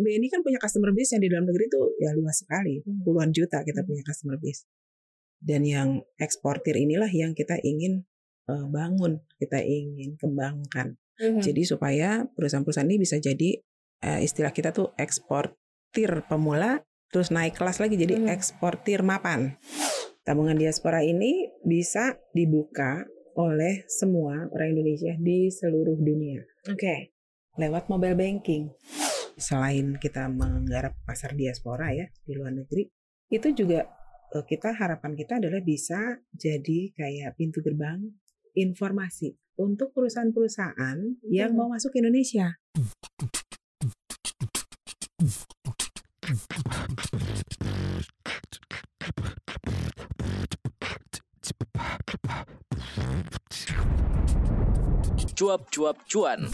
BNI kan punya customer base yang di dalam negeri itu ya luas sekali, Hmm. puluhan juta kita punya customer base. Dan yang eksportir inilah yang kita ingin eh, bangun, kita ingin kembangkan. Mhm. Jadi supaya perusahaan-perusahaan ini bisa jadi eh, istilah kita tuh eksportir pemula, terus naik kelas lagi jadi Mhm. eksportir mapan. Tabungan diaspora ini bisa dibuka oleh semua orang Indonesia di seluruh dunia Oke. lewat mobile banking. Selain kita menggarap pasar diaspora ya di luar negeri, itu juga eh, kita harapan kita adalah bisa jadi kayak pintu gerbang informasi untuk perusahaan-perusahaan yang mau masuk ke Indonesia. Cuap-cuap cuan.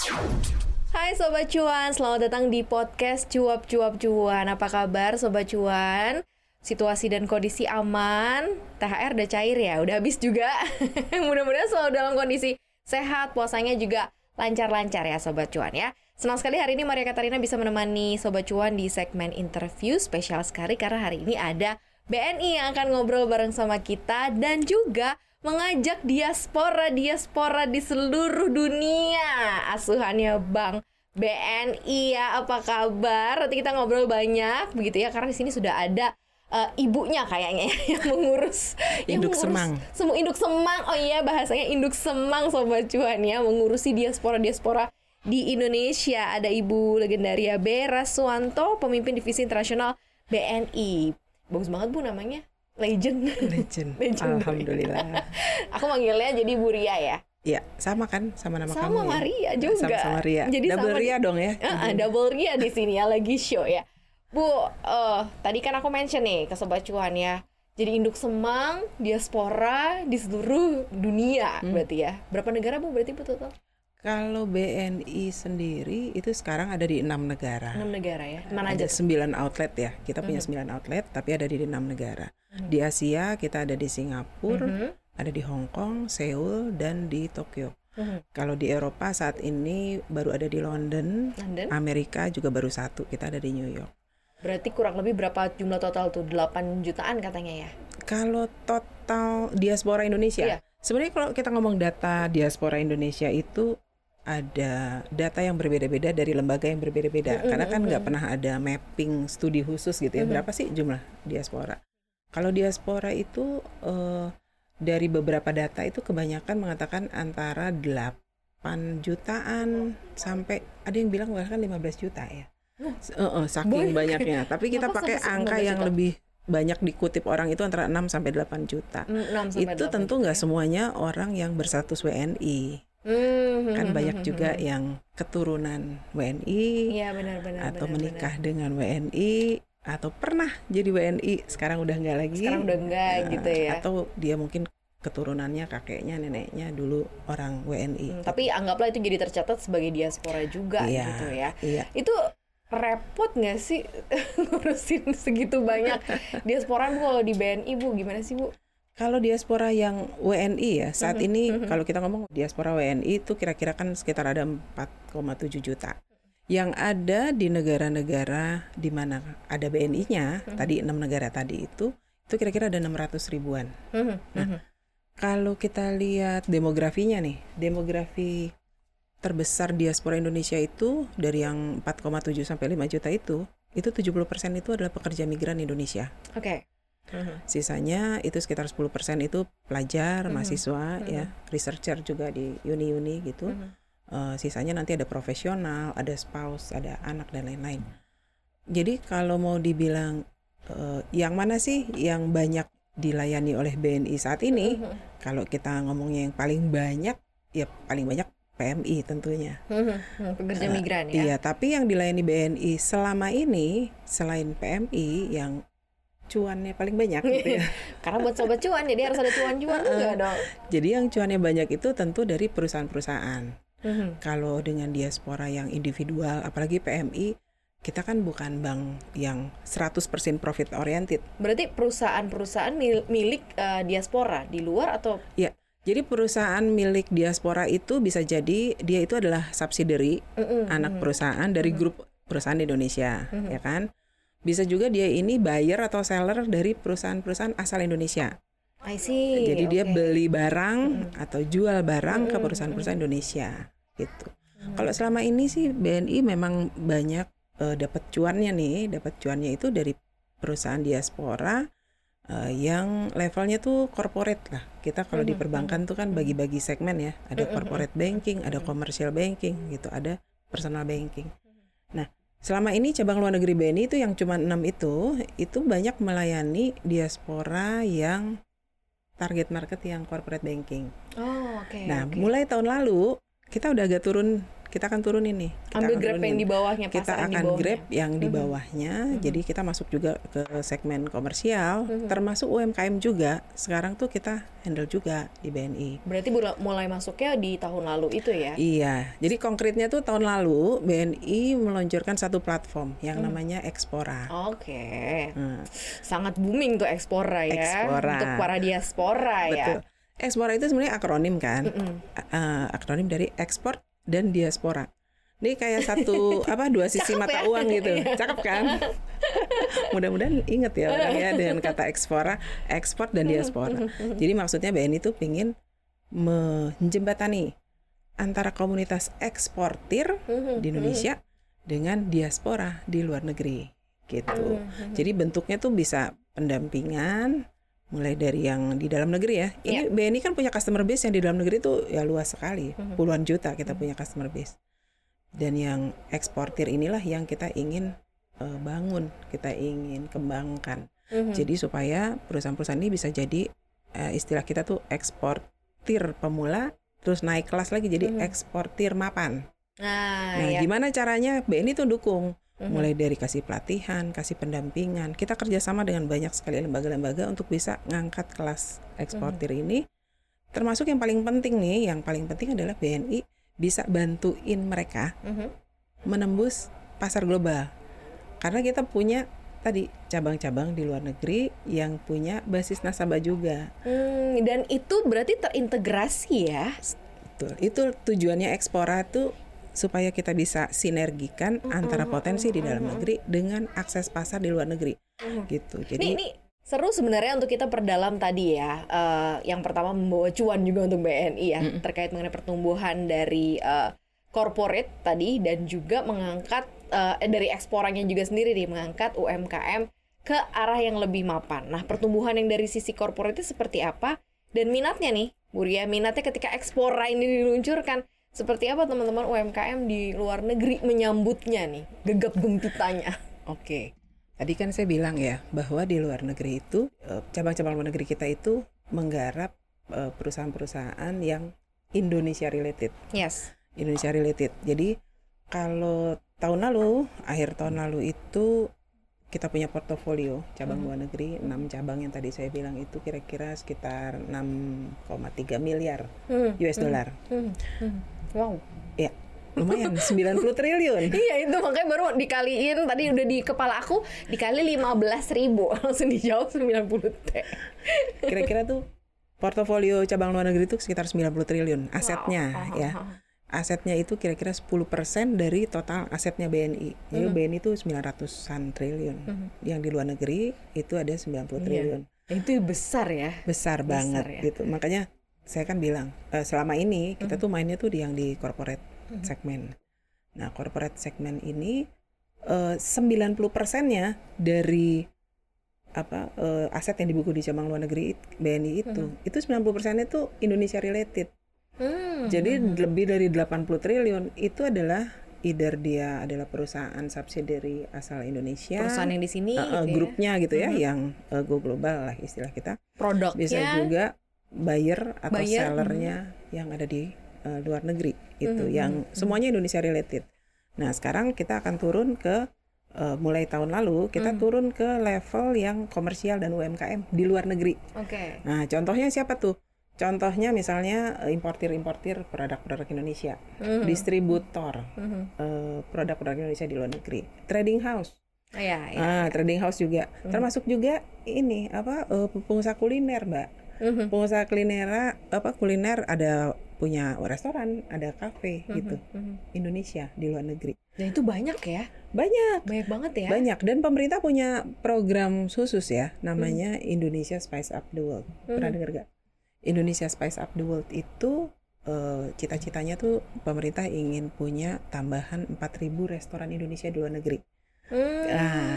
Hai Sobat Cuan, selamat datang di podcast Cuap Cuap Cuan. Apa kabar Sobat Cuan? Situasi dan kondisi aman, THR udah cair ya, udah habis juga. Mudah-mudahan selalu dalam kondisi sehat, puasanya juga lancar-lancar ya Sobat Cuan ya. Senang sekali hari ini Maria Katarina bisa menemani Sobat Cuan di segmen interview spesial sekali karena hari ini ada BNI yang akan ngobrol bareng sama kita dan juga mengajak diaspora-diaspora di seluruh dunia. Asuhannya Bang BNI ya, apa kabar? Nanti kita ngobrol banyak begitu ya karena di sini sudah ada eh, ibunya kayaknya ya, yang mengurus yang Induk mengurus semang. Semua induk semang. Oh iya, bahasanya induk semang sobat cuan ya, mengurusi diaspora-diaspora di Indonesia. Ada Ibu legendaria Bera Suwanto, pemimpin divisi internasional BNI. Bagus banget Bu namanya. Legend. Legend. Legend. Alhamdulillah. Aku manggilnya jadi Bu Ria ya. Iya, sama kan sama nama Sama kamu ya? Maria juga. Sama-sama Ria. Jadi Double sama- Ria dong ya. Ah, ah, double Ria di sini ya lagi show ya. Bu, eh tadi kan aku mention nih ke Sobat Cuan ya. Jadi induk semang, diaspora di seluruh dunia Hmm. berarti ya. Berapa negara Bu berarti Bu total? Kalau BNI sendiri itu sekarang ada di enam negara. 6 negara ya. Mana ada aja? sembilan outlet ya. Kita punya sembilan outlet, tapi ada di enam negara. Di Asia kita ada di Singapura, Mhm. Ada di Hong Kong, Seoul, dan di Tokyo. Mhm. Kalau di Eropa saat ini baru ada di London, London. Amerika juga baru satu. Kita ada di New York. Berarti kurang lebih berapa jumlah total tuh? 8 jutaan katanya ya. Kalau total diaspora Indonesia, Iya. sebenarnya kalau kita ngomong data diaspora Indonesia itu ada data yang berbeda-beda dari lembaga yang berbeda-beda. Karena kan nggak pernah ada mapping studi khusus gitu ya. Berapa sih jumlah diaspora? Kalau diaspora itu eh, dari beberapa data itu kebanyakan mengatakan antara 8 jutaan sampai ada yang bilang bahkan 15 juta ya. Eh, eh, saking Banyak. banyaknya. Tapi kita Kenapa pakai angka 15 yang juta? lebih banyak dikutip orang itu antara 6 sampai 8 juta. 6 sampai Itu 8 tentu nggak ya. semuanya orang yang berstatus WNI. Hmm, Kan hmm, banyak hmm, juga hmm. yang keturunan WNI Iya benar-benar. atau menikah dengan WNI atau pernah jadi WNI sekarang udah nggak lagi. Sekarang udah enggak Nah, gitu ya. Atau dia mungkin keturunannya kakeknya neneknya dulu orang WNI. Hmm, tapi anggaplah itu jadi tercatat sebagai diaspora juga Iya, gitu ya. Iya. Itu repot nggak sih ngurusin segitu banyak diaspora bu kalau di BNI bu gimana sih bu? Kalau diaspora yang WNI ya saat Mhm, ini mhm. kalau kita ngomong diaspora WNI itu kira-kira kan sekitar ada 4,7 juta. Yang ada di negara-negara di mana ada BNI-nya, Mhm. tadi enam negara tadi itu, itu kira-kira ada 600 ribuan. Hmm, Nah, Kalau kita lihat demografinya nih, demografi terbesar diaspora Indonesia itu dari yang 4,7 sampai 5 juta itu, itu 70% itu adalah pekerja migran Indonesia. Oke. Hmm, Sisanya itu sekitar 10% itu pelajar, Mhm. mahasiswa Mhm. ya, researcher juga di uni-uni gitu. Eh, sisanya nanti ada profesional, ada spouse, ada anak dan lain-lain. Jadi kalau mau dibilang eh, yang mana sih yang banyak dilayani oleh BNI saat ini? Mhm. Kalau kita ngomongnya yang paling banyak, ya paling banyak PMI tentunya. Hmm, hmm, pekerja Eh, migran ya. Iya, tapi yang dilayani BNI selama ini selain PMI yang cuannya paling banyak gitu ya. Karena buat sobat cuan jadi harus ada cuan-cuan juga dong. Jadi yang cuannya banyak itu tentu dari perusahaan-perusahaan. Mhm. Kalau dengan diaspora yang individual, apalagi PMI, kita kan bukan bank yang 100% profit oriented. Berarti perusahaan-perusahaan mil- milik eh, diaspora di luar atau Ya, jadi perusahaan milik diaspora itu bisa jadi dia itu adalah subsidiary Mm-mm, anak perusahaan dari grup perusahaan di Indonesia, ya kan? Bisa juga dia ini buyer atau seller dari perusahaan-perusahaan asal Indonesia. I see. Jadi dia oke. beli barang atau jual barang ke perusahaan-perusahaan Indonesia gitu. Kalau selama ini sih BNI memang banyak eh, dapat cuannya nih, dapat cuannya itu dari perusahaan diaspora eh, yang levelnya tuh corporate lah. Kita kalau di perbankan tuh kan bagi-bagi segmen ya. Ada corporate banking, ada commercial banking gitu, ada personal banking. Nah, selama ini cabang luar negeri BNI itu yang cuma enam itu, itu banyak melayani diaspora yang target market yang corporate banking. Oh, oke. Nah, oke. mulai tahun lalu kita udah agak turun, kita akan turun ini. Kita ambil akan grab yang turunin. di bawahnya, Kita yang di akan bawahnya. grab yang di Mhm. bawahnya. Jadi kita masuk juga ke segmen komersial, Mhm. termasuk UMKM juga. Sekarang tuh kita handle juga di BNI. Berarti mulai masuknya di tahun lalu itu ya? Iya, jadi konkretnya tuh tahun lalu BNI meluncurkan satu platform yang Hmm. namanya Expora. Oke. Nah, Sangat booming tuh Expora ya. Expora. Untuk para diaspora ya. betul. Expora itu sebenarnya akronim kan? Uh, akronim dari ekspor dan diaspora. Ini kayak satu apa dua sisi Cakep mata ya? uang gitu, Iya. cakep kan? Mudah-mudahan inget ya orang ya dengan kata ekspora, ekspor dan diaspora. Jadi maksudnya BNI itu pingin menjembatani antara komunitas eksportir di Indonesia dengan diaspora di luar negeri gitu. Jadi bentuknya tuh bisa pendampingan mulai dari yang di dalam negeri ya. Ini Iya. BNI kan punya customer base yang di dalam negeri tuh ya luas sekali, Mhm. puluhan juta kita punya customer base. Dan yang eksportir inilah yang kita ingin eh, bangun, kita ingin kembangkan. Mhm. Jadi supaya perusahaan-perusahaan ini bisa jadi eh, istilah kita tuh eksportir pemula terus naik kelas lagi jadi Mhm. eksportir mapan. Nah, Nah, ya. gimana caranya BNI tuh dukung? Mhm. Mulai dari kasih pelatihan, kasih pendampingan. Kita kerjasama dengan banyak sekali lembaga-lembaga untuk bisa ngangkat kelas eksportir Mhm. ini. Termasuk yang paling penting nih, yang paling penting adalah BNI bisa bantuin mereka Mhm. menembus pasar global. Karena kita punya tadi cabang-cabang di luar negeri yang punya basis nasabah juga. Hmm, dan itu berarti terintegrasi ya? Betul. Itu tujuannya Ekspora itu supaya kita bisa sinergikan antara potensi di dalam negeri dengan akses pasar di luar negeri. Gitu. Ini, Jadi ini seru sebenarnya untuk kita perdalam tadi ya. Eh, yang pertama membawa cuan juga untuk BNI ya terkait mengenai pertumbuhan dari eh, corporate tadi dan juga mengangkat eh, dari eksporannya juga sendiri nih mengangkat UMKM ke arah yang lebih mapan. Nah, pertumbuhan yang dari sisi corporate itu seperti apa dan minatnya nih, Bu Ria, minatnya ketika ekspora ini diluncurkan seperti apa teman-teman UMKM di luar negeri menyambutnya nih, gegap gempitanya. Oke. Tadi kan saya bilang ya bahwa di luar negeri itu eh, cabang-cabang luar negeri kita itu menggarap eh, perusahaan-perusahaan yang Indonesia related. Yes. Indonesia related. Jadi kalau tahun lalu, akhir tahun lalu itu kita punya portofolio cabang luar negeri 6 cabang yang tadi saya bilang itu kira-kira sekitar 6,3 miliar Hmm. US dollar. Hmm, hmm. Wow. Ya, lumayan 90 triliun. Iya itu makanya baru dikaliin tadi udah di kepala aku dikali 15 ribu langsung dijawab 90 T. Kira-kira tuh portofolio cabang luar negeri itu sekitar 90 triliun asetnya Wow. ya. Asetnya itu kira-kira 10% dari total asetnya BNI. Jadi BNI itu 900-an triliun. Yang di luar negeri itu ada 90 triliun. Itu besar ya. Besar, banget ya. gitu. Makanya saya kan bilang eh, selama ini kita tuh mainnya tuh di yang di corporate segmen. Nah, corporate segmen ini eh, 90 persennya dari apa eh, aset yang dibuku di cabang luar negeri BNI itu itu 90 persennya itu Indonesia related. Hmm. Jadi lebih dari 80 triliun itu adalah either dia adalah perusahaan subsidiary asal Indonesia, Perusahaan yang di sini eh, eh, gitu ya. grupnya gitu ya, yang eh, go global lah istilah kita. produknya Bisa juga buyer atau Buyer, sellernya yang ada di eh, luar negeri itu, Mhm, yang semuanya Indonesia related. Nah sekarang kita akan turun ke eh, mulai tahun lalu kita Mhm. turun ke level yang komersial dan UMKM di luar negeri. Oke. Nah, contohnya siapa tuh? Contohnya misalnya eh, importir-importir produk-produk Indonesia, Mhm. distributor Mhm. eh, produk-produk Indonesia di luar negeri, trading house, Oh, Iya, iya. ah trading house juga, Hmm. termasuk juga ini apa eh, pengusaha kuliner, mbak, Mhm. pengusaha kuliner apa kuliner ada punya restoran, ada kafe gitu, Mhm. Indonesia di luar negeri. Dan itu banyak ya, Banyak, banyak banget ya. banyak. Dan pemerintah punya program khusus ya, namanya Indonesia Spice Up the World. Pernah Mhm. dengar gak? Indonesia Spice Up the World itu eh, cita-citanya tuh pemerintah ingin punya tambahan 4.000 restoran Indonesia di luar negeri. Hmm. Nah,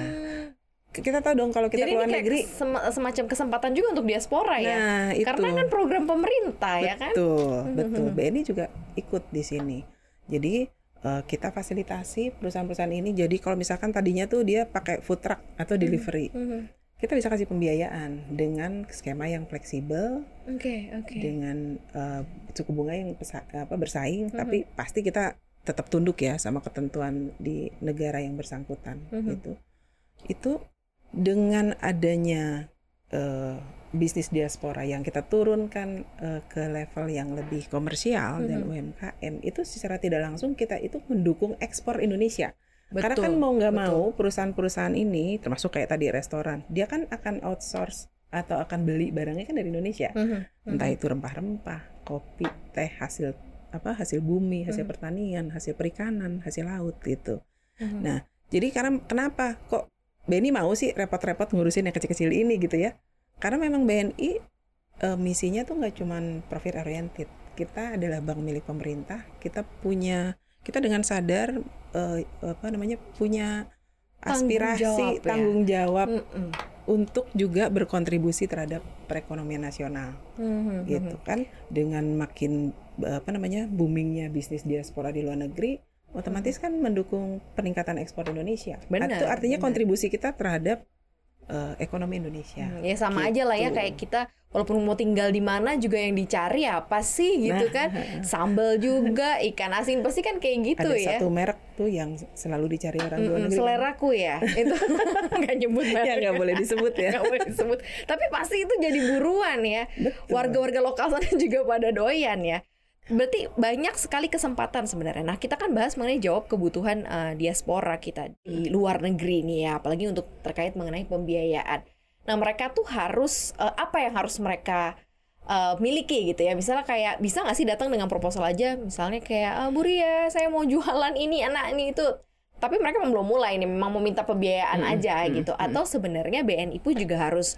Kita tahu dong kalau kita Jadi keluar ini kayak negeri. sem- semacam kesempatan juga untuk diaspora ya. Nah, itu. Karena kan program pemerintah ya kan. Betul, betul. Mhm. BNI juga ikut di sini. Jadi eh, kita fasilitasi perusahaan-perusahaan ini. Jadi kalau misalkan tadinya tuh dia pakai food truck atau delivery, Mhm. kita bisa kasih pembiayaan dengan skema yang fleksibel, Oke, oke. dengan eh, suku bunga yang apa bersaing, Mhm. tapi pasti kita tetap tunduk ya sama ketentuan di negara yang bersangkutan Mhm. gitu. Itu dengan adanya eh, bisnis diaspora yang kita turunkan eh, ke level yang lebih komersial dan Mhm. UMKM itu secara tidak langsung kita itu mendukung ekspor Indonesia. Karena Betul, kan mau nggak mau perusahaan-perusahaan ini termasuk kayak tadi restoran, dia kan akan outsource atau akan beli barangnya kan dari Indonesia. Mhm. Entah itu rempah-rempah, kopi, teh hasil apa hasil bumi, hasil Mhm. pertanian, hasil perikanan, hasil laut gitu. Mhm. Nah, jadi karena kenapa kok BNI mau sih repot-repot ngurusin yang kecil-kecil ini gitu ya? Karena memang BNI eh, misinya tuh nggak cuman profit oriented. Kita adalah bank milik pemerintah. Kita punya kita dengan sadar eh, apa namanya punya Tanggung aspirasi jawab ya. tanggung jawab Mhm. untuk juga berkontribusi terhadap perekonomian nasional Mhm. gitu kan dengan makin apa namanya boomingnya bisnis diaspora di luar negeri otomatis kan mendukung peningkatan ekspor Indonesia. Benar, Itu artinya benar. kontribusi kita terhadap eh, ekonomi Indonesia. Hmm, Ya sama aja lah ya Gitu. kayak kita walaupun mau tinggal di mana juga yang dicari apa sih gitu Nah, kan. Sambal juga, ikan asin pasti kan kayak gitu Ada ya. satu merek tuh yang selalu dicari orang luar Mm-mm, negeri. seleraku ya. Itu nggak nyebut ya merek. nggak boleh disebut ya. Nggak boleh disebut. Tapi pasti itu jadi buruan ya. Warga-warga lokal sana juga pada doyan ya. Berarti banyak sekali kesempatan sebenarnya. Nah, kita kan bahas mengenai jawab kebutuhan eh, diaspora kita di luar negeri nih ya, apalagi untuk terkait mengenai pembiayaan. Nah, mereka tuh harus eh, apa yang harus mereka eh, miliki gitu ya? Misalnya kayak bisa nggak sih datang dengan proposal aja, misalnya kayak ah, Bu Ria, saya mau jualan ini, anak ini itu. Tapi mereka belum mulai nih, memang mau minta pembiayaan Hmm, aja hmm, gitu. hmm. Atau sebenarnya BNI pun juga harus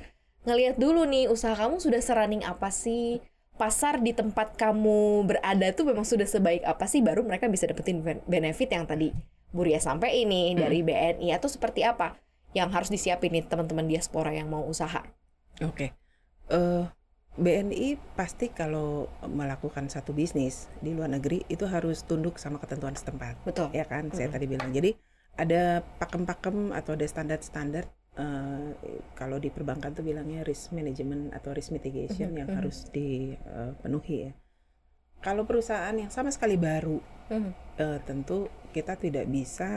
ngelihat dulu nih usaha kamu sudah serunning apa sih? Pasar di tempat kamu berada tuh memang sudah sebaik apa sih baru mereka bisa dapetin ben- benefit yang tadi Bu Ria sampai ini dari BNI atau seperti apa yang harus disiapin nih teman-teman diaspora yang mau usaha. Oke. Eh, BNI pasti kalau melakukan satu bisnis di luar negeri itu harus tunduk sama ketentuan setempat. Betul. ya kan saya Mm-mm. tadi bilang jadi ada pakem-pakem atau ada standar-standar eh, kalau di perbankan tuh bilangnya risk management atau risk mitigation Mhm, yang mhm. harus dipenuhi ya kalau perusahaan yang sama sekali baru Mhm. eh, tentu kita tidak bisa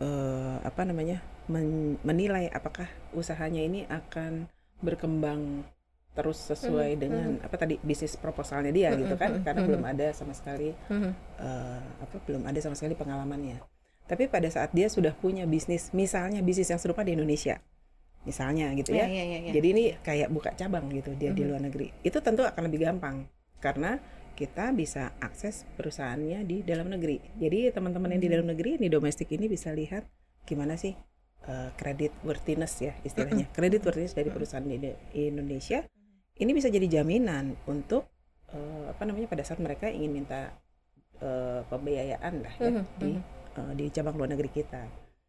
eh, apa namanya men- menilai apakah usahanya ini akan berkembang terus sesuai Mhm, dengan apa tadi bisnis proposalnya dia Mhm, gitu kan mhm, karena mhm. belum ada sama sekali Mhm. eh, apa belum ada sama sekali pengalamannya. Tapi pada saat dia sudah punya bisnis, misalnya bisnis yang serupa di Indonesia, misalnya gitu Ya, ya. ya, ya, ya. Jadi ini kayak buka cabang gitu dia di Mhm. luar negeri. Itu tentu akan lebih gampang karena kita bisa akses perusahaannya di dalam negeri. Jadi teman-teman yang di Mhm. dalam negeri di domestik ini bisa lihat gimana sih eh, credit worthiness ya istilahnya. Credit worthiness dari perusahaan di Indonesia ini bisa jadi jaminan untuk eh, apa namanya pada saat mereka ingin minta eh, pembiayaan lah ya Mhm, di eh, di cabang luar negeri kita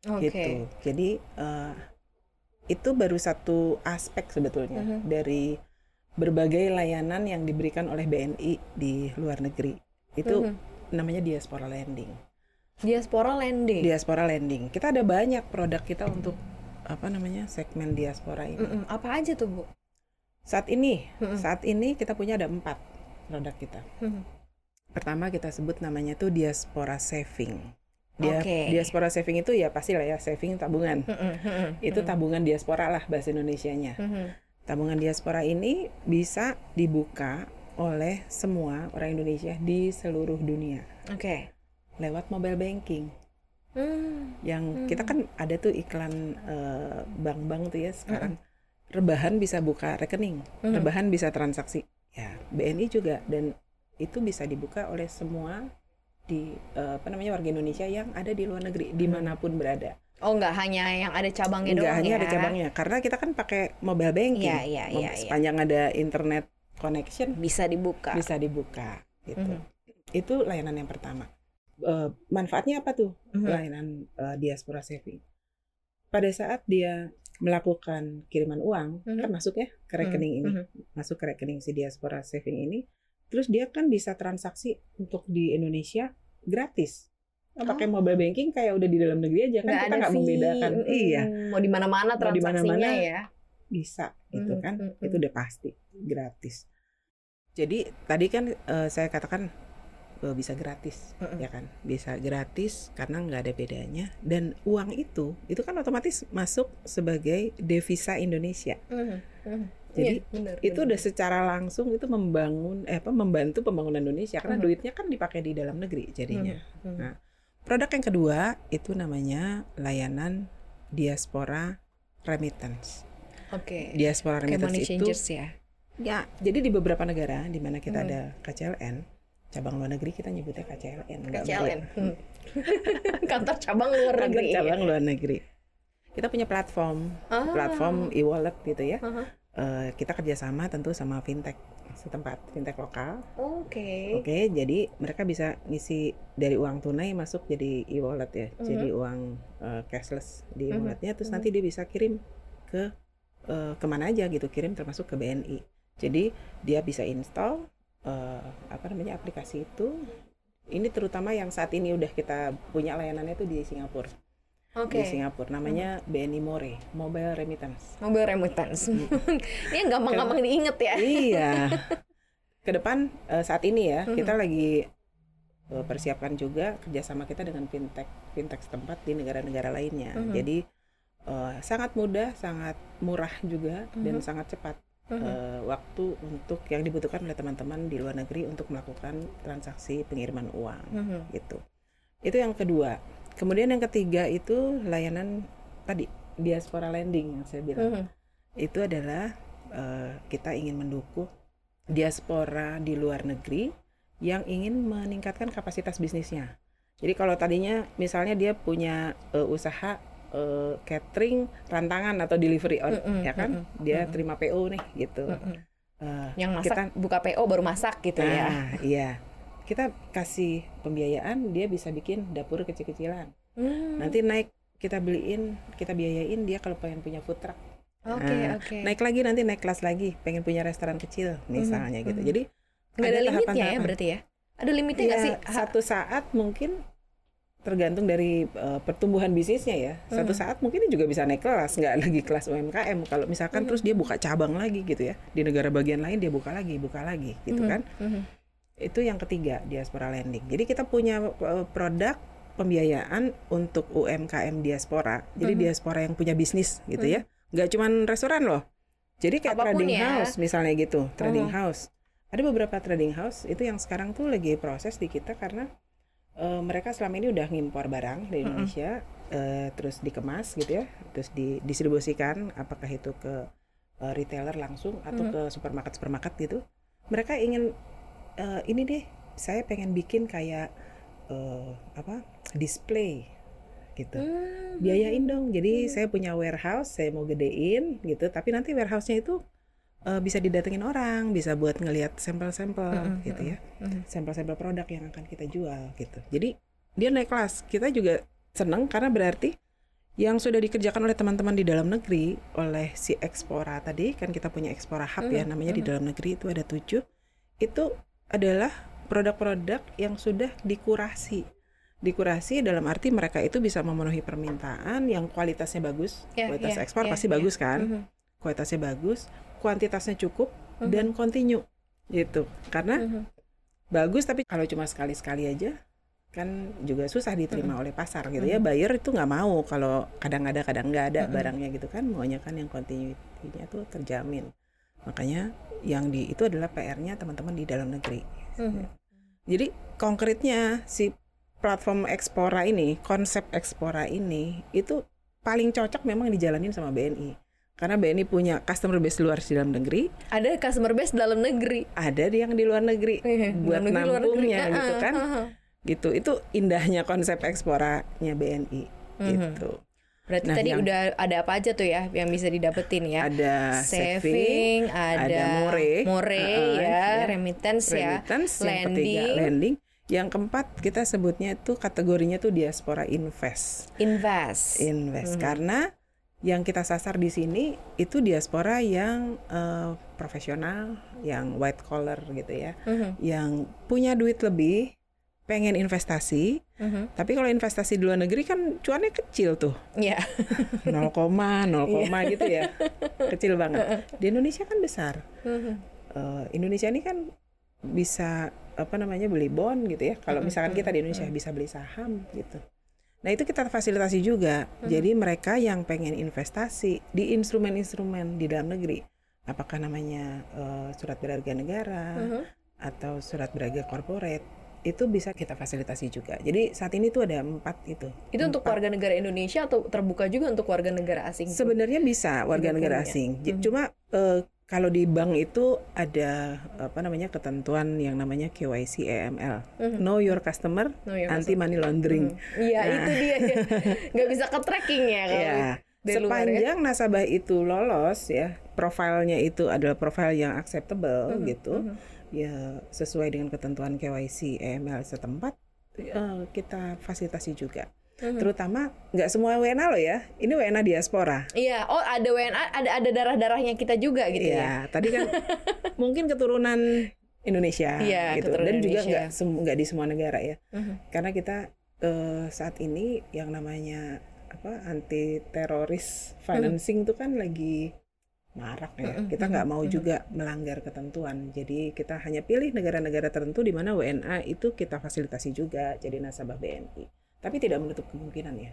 Oke. gitu. Jadi eh, itu baru satu aspek sebetulnya Mhm. dari berbagai layanan yang diberikan oleh BNI di luar negeri. Itu Mhm. namanya diaspora lending. Diaspora lending. Diaspora lending. Kita ada banyak produk kita untuk apa namanya segmen diaspora ini. Mm-mm. Apa aja tuh bu? Saat ini, Mhm. saat ini kita punya ada empat produk kita. Mhm. Pertama kita sebut namanya tuh diaspora saving. Dia, Oke. Diaspora saving itu ya pasti lah ya saving tabungan. Mhm, mhm, Itu mhm. tabungan diaspora lah bahasa Indonesianya. Mhm. Tabungan diaspora ini bisa dibuka oleh semua orang Indonesia di seluruh dunia Oke. lewat mobile banking. Hmm. Yang Hmm. kita kan ada tuh iklan eh, bank-bank tuh ya sekarang rebahan bisa buka rekening, Mhm. rebahan bisa transaksi. Ya, BNI juga dan itu bisa dibuka oleh semua di eh, apa namanya warga Indonesia yang ada di luar negeri di mana pun berada. Oh nggak hanya yang ada cabangnya Enggak doang hanya ya? ada cabangnya, karena kita kan pakai mobile banking. Iya, iya, iya, iya. Sepanjang ada internet connection Bisa dibuka. bisa dibuka gitu. Mhm. Itu layanan yang pertama. Eh, manfaatnya apa tuh? Mhm. Layanan eh, diaspora saving. Pada saat dia melakukan kiriman uang, Mhm. kan masuk ya ke rekening ini, Mhm. masuk ke rekening si diaspora saving ini, terus dia kan bisa transaksi untuk di Indonesia gratis. Nah, pakai mobile banking kayak udah di dalam negeri aja kan Nggak kita nggak membedakan. Mm-mm. Iya, Mau di mana-mana Mau di transaksinya mana-mana. ya. bisa gitu kan. mhm. Itu udah pasti gratis. Jadi tadi kan eh, saya katakan eh, bisa gratis Mhm. ya kan bisa gratis karena nggak ada bedanya dan uang itu itu kan otomatis masuk sebagai devisa Indonesia mhm. Jadi, Iya, benar, itu benar. udah secara langsung itu membangun eh apa membantu pembangunan Indonesia karena Mhm. duitnya kan dipakai di dalam negeri jadinya Mhm. Nah, produk yang kedua itu namanya layanan diaspora remittance Oke. diaspora Kayak remittance money itu ya. ya jadi di beberapa negara di mana kita Mhm. ada KCLN cabang luar negeri kita nyebutnya KCLN KCLN. Hmm. Kantor cabang luar Kantor negeri. cabang luar negeri. Kita punya platform, Ah. platform e-wallet gitu ya. Aha. Eh, kita kerjasama tentu sama fintech setempat, fintech lokal. Oke. Oke, jadi mereka bisa ngisi dari uang tunai masuk jadi e-wallet ya, Mhm. jadi uang eh, cashless di Mhm. e-walletnya. Terus Mhm. nanti dia bisa kirim ke eh, ke mana aja gitu, kirim termasuk ke BNI. Jadi dia bisa install eh, apa namanya aplikasi itu. Ini terutama yang saat ini udah kita punya layanannya itu di Singapura Oke. di Singapura namanya BNI More Mobile Remittance. Mobil remittance. Ini yang gampang-gampang diinget ya. iya. Ke depan eh, saat ini ya Mhm. kita lagi eh, persiapkan juga kerjasama kita dengan fintech fintech setempat di negara-negara lainnya. Mhm. Jadi eh, sangat mudah, sangat murah juga dan Mhm. sangat cepat eh, waktu untuk yang dibutuhkan oleh teman-teman di luar negeri untuk melakukan transaksi pengiriman uang Mhm. gitu. Itu yang kedua. Kemudian yang ketiga itu layanan tadi diaspora lending yang saya bilang. Mhm. Itu adalah eh, kita ingin mendukung diaspora di luar negeri yang ingin meningkatkan kapasitas bisnisnya. Jadi kalau tadinya misalnya dia punya eh, usaha eh, catering, rantangan atau delivery on, Mm-mm, ya kan? Dia terima PO nih gitu. Mhm. Eh, Yang masak kita buka PO baru masak gitu ya. Nah, iya. Kita kasih pembiayaan, dia bisa bikin dapur kecil-kecilan. Hmm. Nanti naik kita beliin, kita biayain dia kalau pengen punya food truck. Oke, Nah, oke. Naik lagi nanti naik kelas lagi, pengen punya restoran kecil misalnya gitu. mhm. Jadi Nggak ada, limitnya ya berarti ya? Ada limitnya nggak Iya, sih? Ha- satu saat mungkin tergantung dari eh, pertumbuhan bisnisnya ya. Satu Mhm. saat mungkin dia juga bisa naik kelas, nggak lagi kelas UMKM. Kalau misalkan Mhm. terus dia buka cabang lagi gitu ya. Di negara bagian lain dia buka lagi, buka lagi gitu Mhm, kan. mhm. Itu yang ketiga, diaspora lending. Jadi kita punya uh, produk pembiayaan untuk UMKM diaspora. Jadi Mhm. diaspora yang punya bisnis gitu ya. Nggak cuman restoran loh. Jadi kayak Apa pun trading ya. house misalnya gitu, trading Mhm. house. Ada beberapa trading house itu yang sekarang tuh lagi proses di kita karena uh, mereka selama ini udah ngimpor barang dari Mhm. Indonesia, uh, terus dikemas gitu ya, terus didistribusikan apakah itu ke uh, retailer langsung atau Mhm. ke supermarket supermarket gitu. Mereka ingin eh, ini deh saya pengen bikin kayak eh, apa display gitu Hmm. biayain dong jadi Hmm. saya punya warehouse saya mau gedein gitu tapi nanti warehouse-nya itu eh, bisa didatengin orang bisa buat ngelihat sampel-sampel Mm-mm, gitu ya Mhm. sampel-sampel produk yang akan kita jual gitu jadi dia naik kelas kita juga seneng karena berarti yang sudah dikerjakan oleh teman-teman di dalam negeri oleh si Expora tadi kan kita punya Expora Hub ya Mhm, namanya di mhm. dalam negeri itu ada tujuh itu adalah produk-produk yang sudah dikurasi dikurasi dalam arti mereka itu bisa memenuhi permintaan yang kualitasnya bagus Ya, kualitas ya, ekspor ya, pasti ya. bagus kan Mhm. kualitasnya bagus kuantitasnya cukup Mhm. dan kontinu gitu karena Mhm. bagus tapi kalau cuma sekali-sekali aja kan juga susah diterima oleh pasar gitu ya Mhm. buyer itu nggak mau kalau kadang ada kadang nggak ada Mhm. barangnya gitu kan maunya kan yang continuity-nya tuh terjamin makanya yang di itu adalah PR-nya teman-teman di dalam negeri. Mhm. jadi konkretnya si platform Expora ini konsep Expora ini itu paling cocok memang dijalanin sama BNI karena BNI punya customer base luar di dalam negeri. Ada customer base dalam negeri. ada yang di luar negeri. Eh, buat dalam negeri, luar negeri. nampungnya Ah, gitu ah, kan. ah, ah. gitu. Itu indahnya konsep eksporanya BNI gitu Berarti Nah, tadi yang- udah ada apa aja tuh ya yang bisa didapetin ya? ada saving, ada, ada more, more uh-uh, ya, ya. remittance, ya, remittance yang ketiga lending, lending. Yang keempat kita sebutnya itu kategorinya tuh diaspora invest. Invest. invest. Mhm. karena yang kita sasar di sini itu diaspora yang eh, profesional yang white collar gitu ya. Mhm, yang punya duit lebih pengen investasi mhm. tapi kalau investasi di luar negeri kan cuannya kecil tuh. Iya. 0, 0, gitu ya. Kecil banget. Di Indonesia kan besar. Mhm. Eh, Indonesia ini kan bisa apa namanya beli bond gitu ya. Kalau Mm-mm, misalkan kita di Indonesia bisa beli saham gitu. Nah itu kita fasilitasi juga. Jadi mereka yang pengen investasi di instrumen-instrumen di dalam negeri. Apakah namanya eh, surat berharga negara Mhm. atau surat berharga corporate itu bisa kita fasilitasi juga jadi saat ini tuh ada empat itu Itu untuk Empat. warga negara Indonesia atau terbuka juga untuk warga negara asing? Sebenarnya bisa warga negara punya. asing. Mhm. Cuma eh, kalau di bank itu ada apa namanya ketentuan yang namanya KYC AML, Mhm. Know Your Customer, No, ya, Anti Money Laundering. Mhm. Iya, Nah. itu dia. Nggak bisa ke tracking ya kalau Ya, dari luar ya. sepanjang nasabah itu lolos ya, profilnya itu adalah profil yang acceptable Mhm, gitu, mhm. Ya sesuai dengan ketentuan KYC AML setempat, eh, kita fasilitasi juga. Mhm. Terutama nggak semua WNA loh ya, ini WNA diaspora. Iya, oh ada WNA, ada ada darah-darahnya kita juga gitu ya. Iya, tadi kan mungkin keturunan Indonesia Iya, gitu keturunan dan juga nggak nggak di semua negara ya. Mhm. Karena kita eh, saat ini yang namanya apa anti teroris financing itu kan lagi marak ya. Kita nggak mau juga melanggar ketentuan. Jadi kita hanya pilih negara-negara tertentu di mana WNA itu kita fasilitasi juga jadi nasabah BNI. Tapi tidak menutup kemungkinan ya.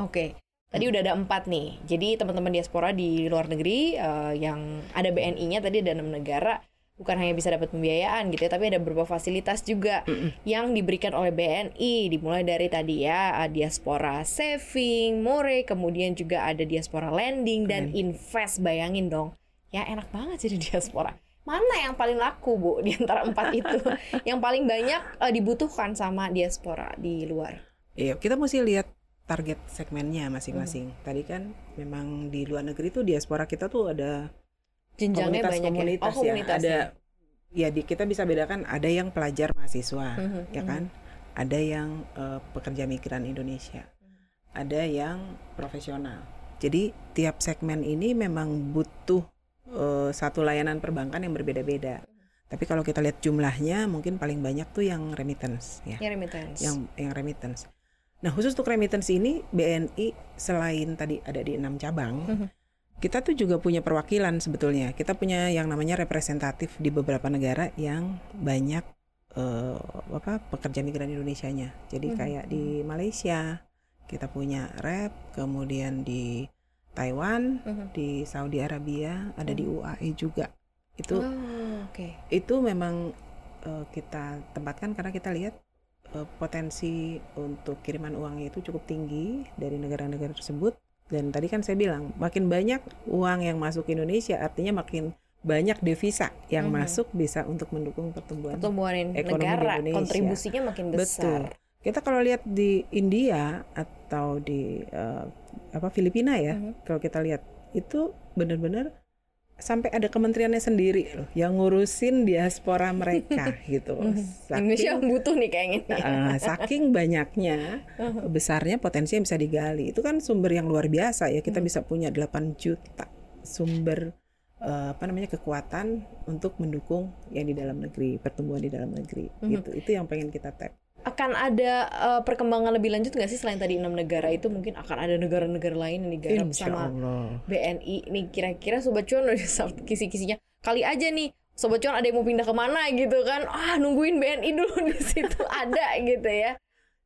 Oke. Tadi udah ada empat nih. Jadi teman-teman diaspora di luar negeri eh, yang ada BNI-nya tadi ada enam negara bukan hanya bisa dapat pembiayaan gitu ya, tapi ada beberapa fasilitas juga yang diberikan oleh BNI. Dimulai dari tadi ya eh, diaspora saving, more, kemudian juga ada diaspora lending dan invest. Bayangin dong, ya enak banget jadi diaspora. Mana yang paling laku bu di antara empat itu? yang paling banyak eh, dibutuhkan sama diaspora di luar? Iya, kita mesti lihat target segmennya masing-masing. Tadi kan memang di luar negeri tuh diaspora kita tuh ada Jenjangnya banyak komunitas-komunitas ya. Oh, komunitasnya. Ada ya di kita bisa bedakan ada yang pelajar mahasiswa, Mhm, ya kan? Ada yang eh, pekerja migran Indonesia. Ada yang profesional. Jadi tiap segmen ini memang butuh eh, satu layanan perbankan yang berbeda-beda. Tapi kalau kita lihat jumlahnya mungkin paling banyak tuh yang remittance ya Ya remittance. yang yang remittance. Nah khusus untuk remittance ini BNI selain tadi ada di enam cabang, Mhm. Kita tuh juga punya perwakilan sebetulnya. Kita punya yang namanya representatif di beberapa negara yang banyak eh, apa pekerja migran Indonesianya. Jadi Mhm. kayak di Malaysia kita punya rep, kemudian di Taiwan, Mhm. di Saudi Arabia, ada di UAE juga. Itu Oh, oke. itu memang eh, kita tempatkan karena kita lihat eh, potensi untuk kiriman uangnya itu cukup tinggi dari negara-negara tersebut dan tadi kan saya bilang makin banyak uang yang masuk ke Indonesia artinya makin banyak devisa yang Mhm. masuk bisa untuk mendukung pertumbuhan. Pertumbuhan Ekonomi di negara Indonesia. kontribusinya makin Betul. besar. Kita kalau lihat di India atau di eh, apa Filipina ya, Mhm. kalau kita lihat itu benar-benar sampai ada kementeriannya sendiri loh yang ngurusin diaspora mereka gitu. Indonesia Saking, butuh nih kayaknya. eh, saking banyaknya besarnya potensi yang bisa digali. Itu kan sumber yang luar biasa ya. Kita Mhm. bisa punya 8 juta sumber eh, apa namanya kekuatan untuk mendukung yang di dalam negeri, pertumbuhan di dalam negeri Mhm. gitu. Itu yang pengen kita tap. Akan ada eh, perkembangan lebih lanjut nggak sih selain tadi enam negara itu mungkin akan ada negara-negara lain yang digarap Insya sama Allah. BNI nih kira-kira sobat cuan udah kisi-kisinya kali aja nih sobat cuan ada yang mau pindah ke mana gitu kan ah nungguin BNI dulu di situ ada gitu ya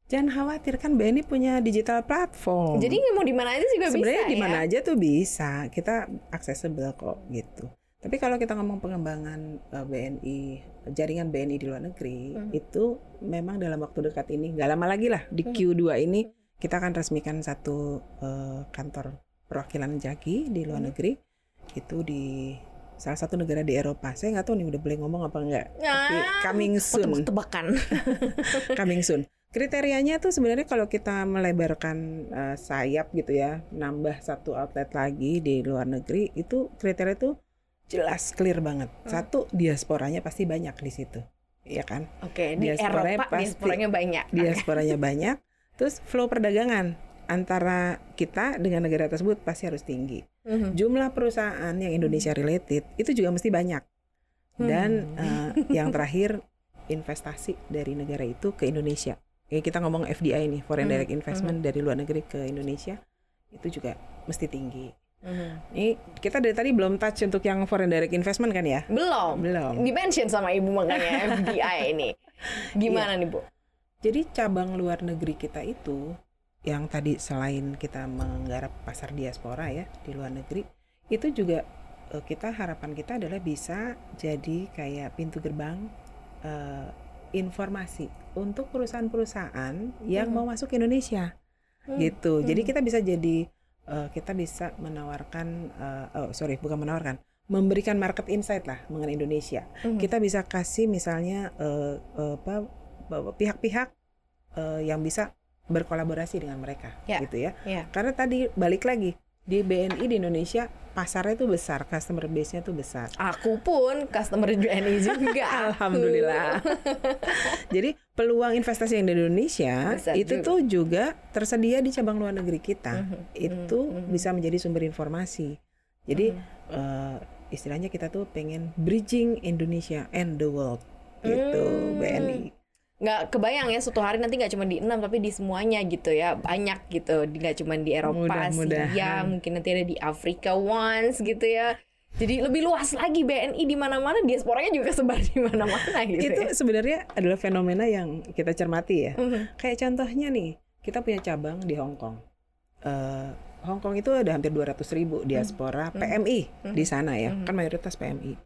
Jangan khawatir kan BNI punya digital platform. jadi mau di mana aja juga bisa sebenarnya di mana ya aja tuh bisa. Kita accessible kok gitu. Tapi kalau kita ngomong pengembangan eh, BNI, jaringan BNI di luar negeri, Hmm. itu memang dalam waktu dekat ini, nggak lama lagi lah di Hmm. Q2 ini kita akan resmikan satu eh, kantor perwakilan Jaki di luar Hmm. negeri itu di salah satu negara di Eropa. Saya nggak tahu nih udah boleh ngomong apa enggak. Tapi Ah, coming soon. Tebak-tebakan. coming soon. Kriterianya tuh sebenarnya kalau kita melebarkan eh, sayap gitu ya, nambah satu outlet lagi di luar negeri, itu kriteria tuh jelas clear banget. Satu diasporanya pasti banyak di situ, ya kan? Oke, di Diasporanya Eropa pasti- diasporanya banyak. Diasporanya banyak. Terus flow perdagangan antara kita dengan negara tersebut pasti harus tinggi. Mhm. Jumlah perusahaan yang Indonesia related itu juga mesti banyak. Dan eh, yang terakhir investasi dari negara itu ke Indonesia. Kayak kita ngomong FDI nih, foreign Hmm, direct investment dari luar negeri ke Indonesia itu juga mesti tinggi. Mhm. Ini kita dari tadi belum touch untuk yang foreign direct investment kan ya? Belum. Belum. Di-mention sama Ibu makanya FDI ini. Gimana nih, Bu? Jadi cabang luar negeri kita itu yang tadi selain kita menggarap pasar diaspora ya di luar negeri, itu juga eh, kita harapan kita adalah bisa jadi kayak pintu gerbang eh, informasi untuk perusahaan-perusahaan yang Hmm. mau masuk ke Indonesia Hmm. gitu. Jadi Hmm. kita bisa jadi eh, kita bisa menawarkan eh, oh sorry bukan menawarkan memberikan market insight lah mengenai Indonesia Mhm. kita bisa kasih misalnya eh, eh, apa pihak-pihak eh, yang bisa berkolaborasi dengan mereka Ya. gitu ya Ya. karena tadi balik lagi di BNI di Indonesia pasarnya tuh besar customer base-nya tuh besar Aku pun customer BNI juga. Alhamdulillah. Jadi peluang investasi yang di Indonesia Besar itu juga. tuh juga tersedia di cabang luar negeri kita. Mhm, Itu mhm, bisa menjadi sumber informasi. Jadi Mhm. eh, istilahnya kita tuh pengen bridging Indonesia and the world gitu Hmm. BNI. Nggak kebayang ya suatu hari nanti nggak cuma di enam tapi di semuanya gitu ya banyak gitu nggak cuma di Eropa Asia Mudah-mudahan. mungkin nanti ada di Afrika once gitu ya jadi lebih luas lagi BNI di mana-mana diasporanya juga sebar di mana-mana gitu Itu ya. sebenarnya adalah fenomena yang kita cermati ya. Mhm. Kayak contohnya nih, kita punya cabang di Hong Kong. Eh, Hong Kong itu ada hampir 200 ribu diaspora Hmm. PMI di sana ya, Hmm. kan mayoritas PMI.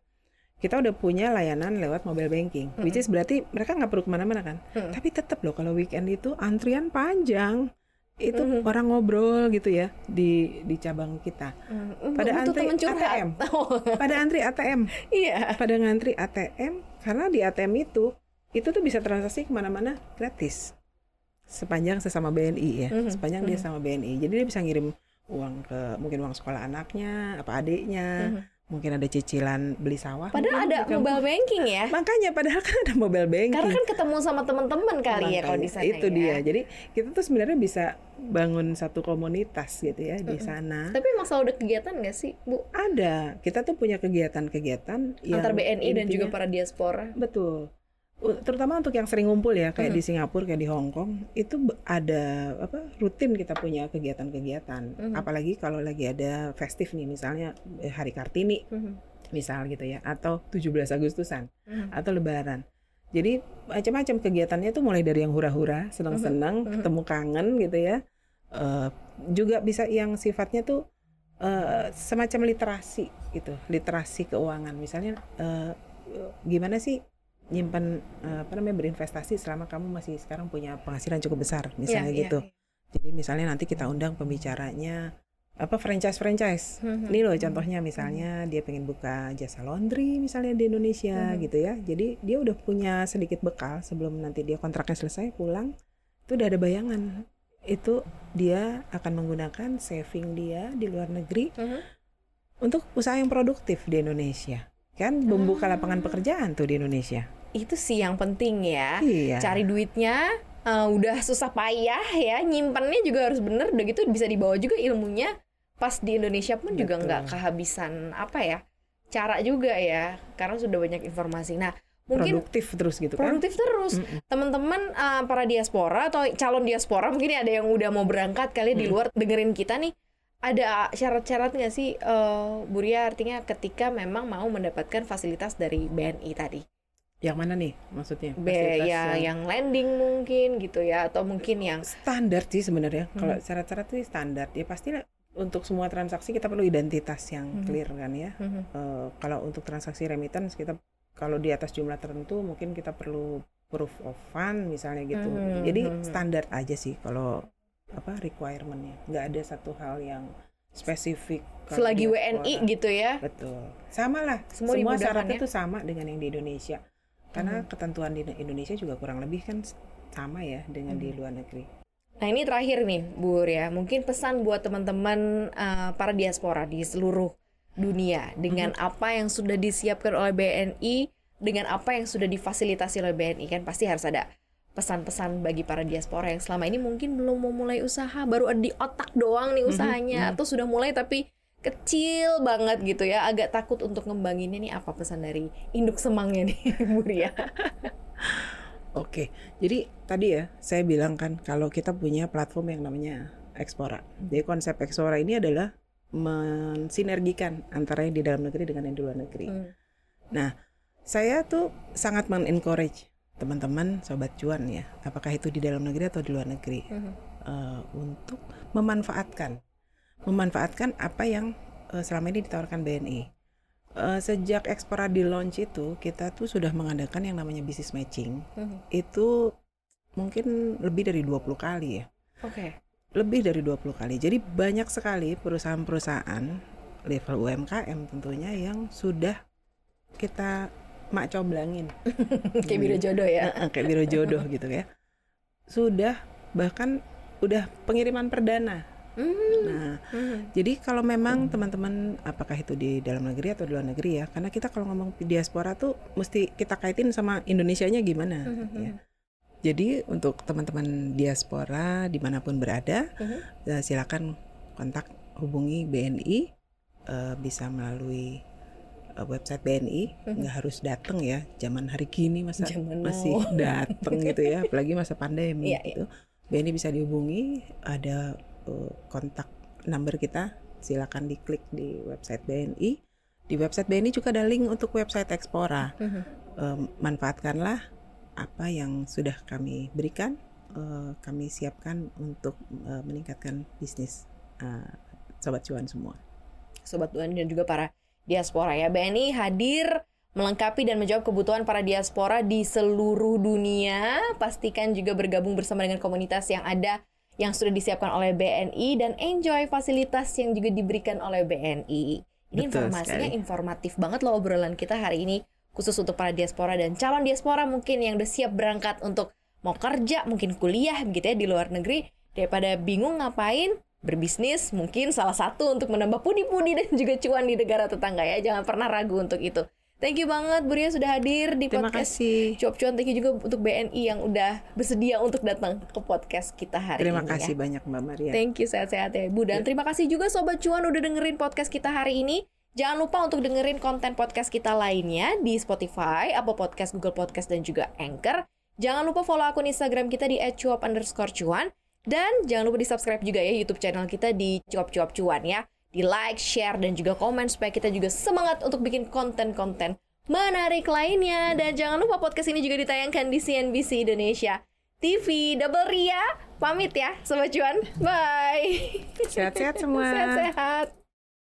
Kita udah punya layanan lewat mobile banking, which is berarti mereka nggak perlu ke mana-mana kan. Hmm. Tapi tetap loh kalau weekend itu antrian panjang, itu Mhm. orang ngobrol gitu ya di di cabang kita. Hmm, Pada butuh antri. ATM. Pada antri ATM, iya pada ngantri ATM karena di ATM itu itu tuh bisa transaksi ke mana-mana gratis sepanjang sesama BNI ya Mhm, sepanjang dia mhm. sama BNI jadi dia bisa ngirim uang ke mungkin uang sekolah anaknya apa adiknya Mhm. Mungkin ada cicilan beli sawah padahal mungkin ada kampung. mobile banking ya? Makanya padahal kan ada mobile banking. Karena kan ketemu sama teman-teman kali ya kalau di Makanya, sana itu ya. dia. Jadi kita tuh sebenarnya bisa bangun satu komunitas gitu ya di sana. Tapi emang selalu ada kegiatan nggak sih bu? Ada. Kita tuh punya kegiatan-kegiatan antar BNI dan juga para diaspora. Betul. Terutama untuk yang sering ngumpul ya, kayak di Singapura, kayak di Hong Kong, itu ada apa rutin kita punya kegiatan-kegiatan. Mhm. Apalagi kalau lagi ada festif nih, misalnya eh, Hari Kartini, Mhm. misal gitu ya, atau 17 Agustusan, atau Lebaran. Jadi macam-macam kegiatannya tuh mulai dari yang hura-hura, senang-senang, Mhm. ketemu kangen gitu ya. Eh, juga bisa yang sifatnya tuh eh, semacam literasi gitu, literasi keuangan. Misalnya eh, gimana sih nyimpan eh, apa namanya berinvestasi selama kamu masih sekarang punya penghasilan cukup besar, misalnya Iya, iya, gitu. iya. Jadi misalnya nanti kita undang pembicaranya apa franchise-franchise. Mhm. Ini loh contohnya misalnya dia pengen buka jasa laundry misalnya di Indonesia Mhm. gitu ya. Jadi dia udah punya sedikit bekal sebelum nanti dia kontraknya selesai pulang itu udah ada bayangan. Itu dia akan menggunakan saving dia di luar negeri Mhm. untuk usaha yang produktif di Indonesia. Kan membuka lapangan pekerjaan tuh di Indonesia. Itu sih yang penting ya Iya. cari duitnya eh, udah susah payah ya nyimpannya juga harus bener udah gitu bisa dibawa juga ilmunya pas di Indonesia pun juga Betul. nggak kehabisan apa ya cara juga ya karena sudah banyak informasi nah mungkin produktif terus gitu kan. produktif terus Mm-mm. teman-teman eh, para diaspora atau calon diaspora mungkin ada yang udah mau berangkat kali di Mm. luar dengerin kita nih ada syarat-syarat nggak sih eh Buria artinya ketika memang mau mendapatkan fasilitas dari BNI tadi Yang mana nih maksudnya? B Fasilitas ya yang landing mungkin gitu ya atau mungkin yang standar sih sebenarnya Hmm. kalau syarat-syarat itu standar ya pasti untuk semua transaksi kita perlu identitas yang Hmm. clear kan ya Mhm. Eh, kalau untuk transaksi remittance kita kalau di atas jumlah tertentu mungkin kita perlu proof of fund misalnya gitu Mhm, jadi mhm. standar aja sih kalau apa requirementnya nggak ada satu hal yang spesifik. Selagi. WNI gitu ya. Betul. Sama lah. Semua Semua, syaratnya ya? tuh sama dengan yang di Indonesia. Karena ketentuan di Indonesia juga kurang lebih kan sama ya dengan di luar negeri. Nah ini terakhir nih Bu ya, mungkin pesan buat teman-teman uh, para diaspora di seluruh dunia. Dengan apa yang sudah disiapkan oleh BNI, dengan apa yang sudah difasilitasi oleh BNI kan pasti harus ada pesan-pesan bagi para diaspora yang selama ini mungkin belum mau mulai usaha, baru ada di otak doang nih usahanya atau sudah mulai tapi kecil banget gitu ya, agak takut untuk ngembanginnya nih apa pesan dari induk semangnya nih Bu Ria? Oke, jadi tadi ya saya bilang kan kalau kita punya platform yang namanya Explora. Jadi konsep Explora ini adalah mensinergikan antara yang di dalam negeri dengan yang di luar negeri. Hmm. Nah, saya tuh sangat men-encourage teman-teman sobat cuan ya, apakah itu di dalam negeri atau di luar negeri, Mhm. eh, untuk memanfaatkan, memanfaatkan apa yang eh, selama ini ditawarkan BNI. Eh, sejak Explora di launch itu, kita tuh sudah mengadakan yang namanya business matching. Mhm. Itu mungkin lebih dari 20 kali ya Oke. lebih dari 20 kali. Jadi banyak sekali perusahaan-perusahaan level UMKM tentunya yang sudah kita mak coblangin. Kayak biro jodoh ya. Kayak biro jodoh gitu ya. Sudah bahkan udah pengiriman perdana. Hmm. Nah, Hmm. jadi kalau memang teman-teman apakah itu di dalam negeri atau di luar negeri ya, karena kita kalau ngomong diaspora tuh mesti kita kaitin sama Indonesianya gimana Mhm. ya. Jadi untuk teman-teman diaspora di mana pun berada, Mhm. eh, silakan kontak hubungi BNI eh, bisa melalui eh, website BNI, nggak harus datang ya. Zaman hari gini masa Zaman masih now. datang gitu ya, apalagi masa pandemi Iya, iya. gitu. BNI bisa dihubungi, ada kontak number kita, silakan diklik di website BNI. Di website BNI juga ada link untuk website Explora. Mhm. Eh, manfaatkanlah apa yang sudah kami berikan, eh, kami siapkan untuk eh, meningkatkan bisnis eh, sobat cuan semua. Sobat Tuan dan juga para diaspora ya. BNI hadir melengkapi dan menjawab kebutuhan para diaspora di seluruh dunia. Pastikan juga bergabung bersama dengan komunitas yang ada yang sudah disiapkan oleh BNI dan enjoy fasilitas yang juga diberikan oleh BNI. Ini Betul informasinya sekali. informatif banget loh obrolan kita hari ini khusus untuk para diaspora dan calon diaspora mungkin yang udah siap berangkat untuk mau kerja, mungkin kuliah gitu ya di luar negeri daripada bingung ngapain berbisnis mungkin salah satu untuk menambah pudi-pudi dan juga cuan di negara tetangga ya jangan pernah ragu untuk itu thank you banget Bu Ria sudah hadir di Terima podcast kasih. Cuap Cuan thank you juga untuk BNI yang udah bersedia untuk datang ke podcast kita hari Terima ini kasih ya. banyak Mbak Maria. Thank you sehat-sehat ya Ibu dan terima kasih juga Sobat Cuan udah dengerin podcast kita hari ini. Jangan lupa untuk dengerin konten podcast kita lainnya di Spotify, Apple Podcast, Google Podcast, dan juga Anchor. Jangan lupa follow akun Instagram kita di @cuap underscore cuan. Dan jangan lupa di subscribe juga ya YouTube channel kita di cuap cuap cuan ya. Di like, share, dan juga komen supaya kita juga semangat untuk bikin konten-konten menarik lainnya. Dan jangan lupa podcast ini juga ditayangkan di CNBC Indonesia TV. Double Ria, pamit ya Sobat Cuan. Bye. Sehat-sehat semua. Sehat-sehat.